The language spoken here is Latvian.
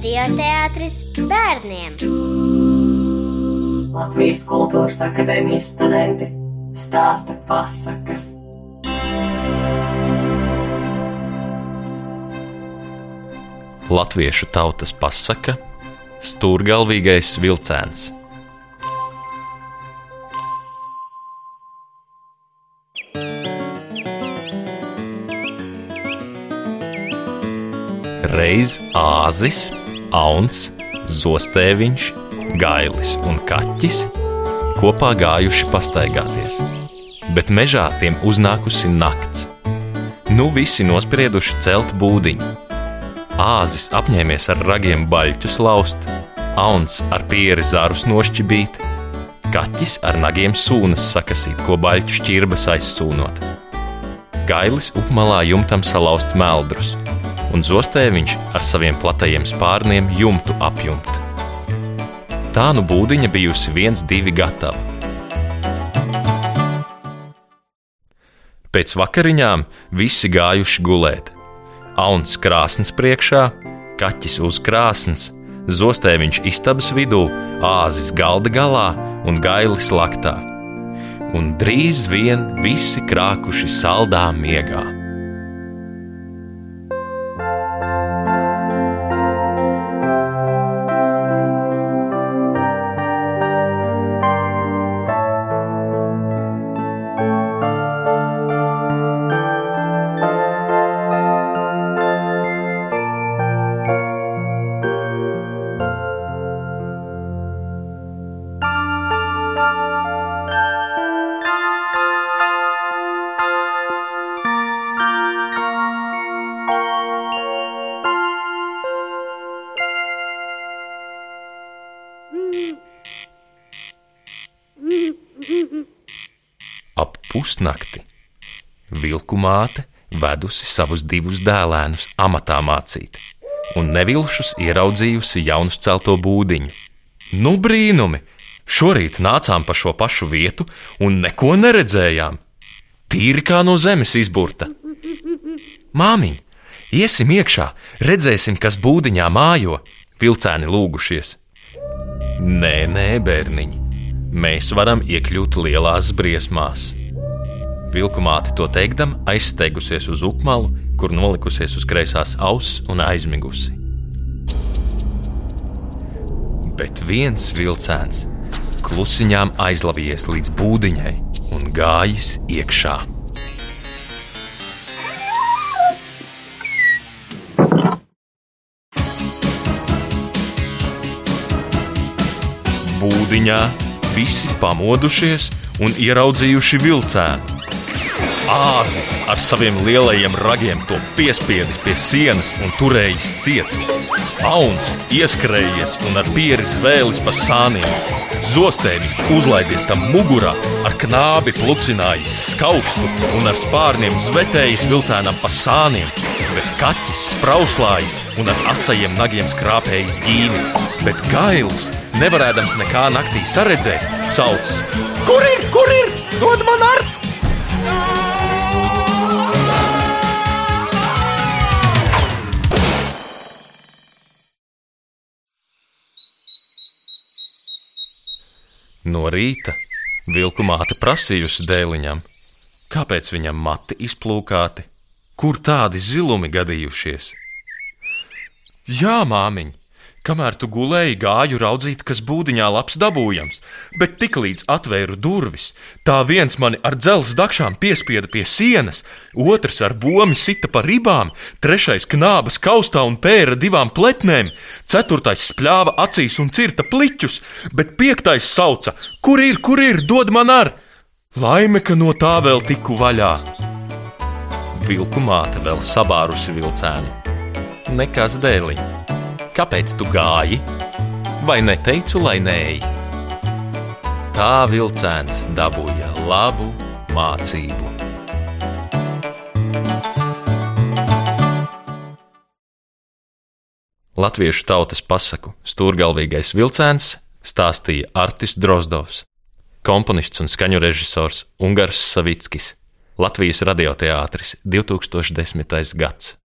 Radioteātris bērniem. Latvijas Kultūras Akadēmijas studenti stāsta pasakas. Latviešu tautas pasaka Stūrgalvīgais vilcēns. Reiz āzis, auns, zostēviņš, gailis un kaķis kopā gājuši pastaigāties, bet mežā tiem uznākusi nakts. Nu visi nosprieduši celt būdiņu. Āzis apņēmies ar ragiem baļķus laust, auns ar pieri zarus nošķibīt, kaķis ar nagiem sūnas sakasīt, ko baļķu šķirbas aizsūnot. Gailis upmalā jumtam salauzt meldrus, un zostēviņš ar saviem platajiem spārniem jumtu apjumt. Tā nu būdiņa bijusi viens, divi gatava. Pēc vakariņām visi gājuši gulēt. Auns krāsnes priekšā, kaķis uz krāsnes, zostēviņš istabas vidū, āzis galda galā un gailis laktā. Un drīz vien visi krākuši saldā miegā. Pusnakti vilku māte vedusi savus divus dēlēnus amatā mācīt, un nevilšus ieraudzījusi jaunu celto būdiņu. Nu, brīnumi! Šorīt nācām pa šo pašu vietu un neko neredzējām. Tīri kā no zemes izburta. Māmiņ, iesim iekšā, redzēsim, kas būdiņā mājo, vilcēni lūgušies. Nē, nē, bērniņi, mēs varam iekļūt lielās briesmās. Vilku māte to teikdam, aizsteigusies uz upmalu, kur nolikusies uz kreisās auss un aizmigusi. Bet viens vilcēns klusiņām aizlavījies līdz būdiņai un gājis iekšā. Būdiņā visi pamodušies un ieraudzījuši vilcēnu. Āzis ar saviem lielajiem ragiem to piespiedis pie sienas un turējis ciet. Auns ieskrējies un ar pieri zvēlis pa sāniem. Zostēviņš uzlaidies tam mugurā, ar knābi plucinājis skaustu un ar spārniem zvetējis vilcēnam pa sāniem, bet kaķis sprauslājis un ar asajiem nagiem skrāpējis ģīni. Bet gailis, nevarēdams nekā naktī saredzēt, saucas: Kur ir, kur ir? Dod man ar! No rīta vilku māte prasījusi dēliņam, kāpēc viņam mati izplūkāti, kur tādi zilumi gadījušies. Jā, māmiņ, kamēr tu gulēji, gāju raudzīt, kas būdiņā labs dabūjams, bet tiklīdz atvēru durvis, tā viens mani ar dzelzceļa dakšām piespieda pie sienas, otrs ar bomu sita pa ribām, trešais knābas kaustā un pēra divām pletnēm, ceturtais spļāva acīs un cirta pliķus, bet piektais sauca: Kur ir, kur ir, dod man ar! Laime, ka no tā vēl tiku vaļā. Vilku māte vēl sabārusi vilcēnu. Nekas dēliņa. Kāpēc tu gāji? Vai neteicu, lai nē? Tā vilcēns dabūja labu mācību. Latviešu tautas pasaku Stūrgalvīgais vilcēns stāstīja Artis Drozdovs, komponists un skaņu režisors Ungars Savickis, Latvijas radioteātris 2010. gads.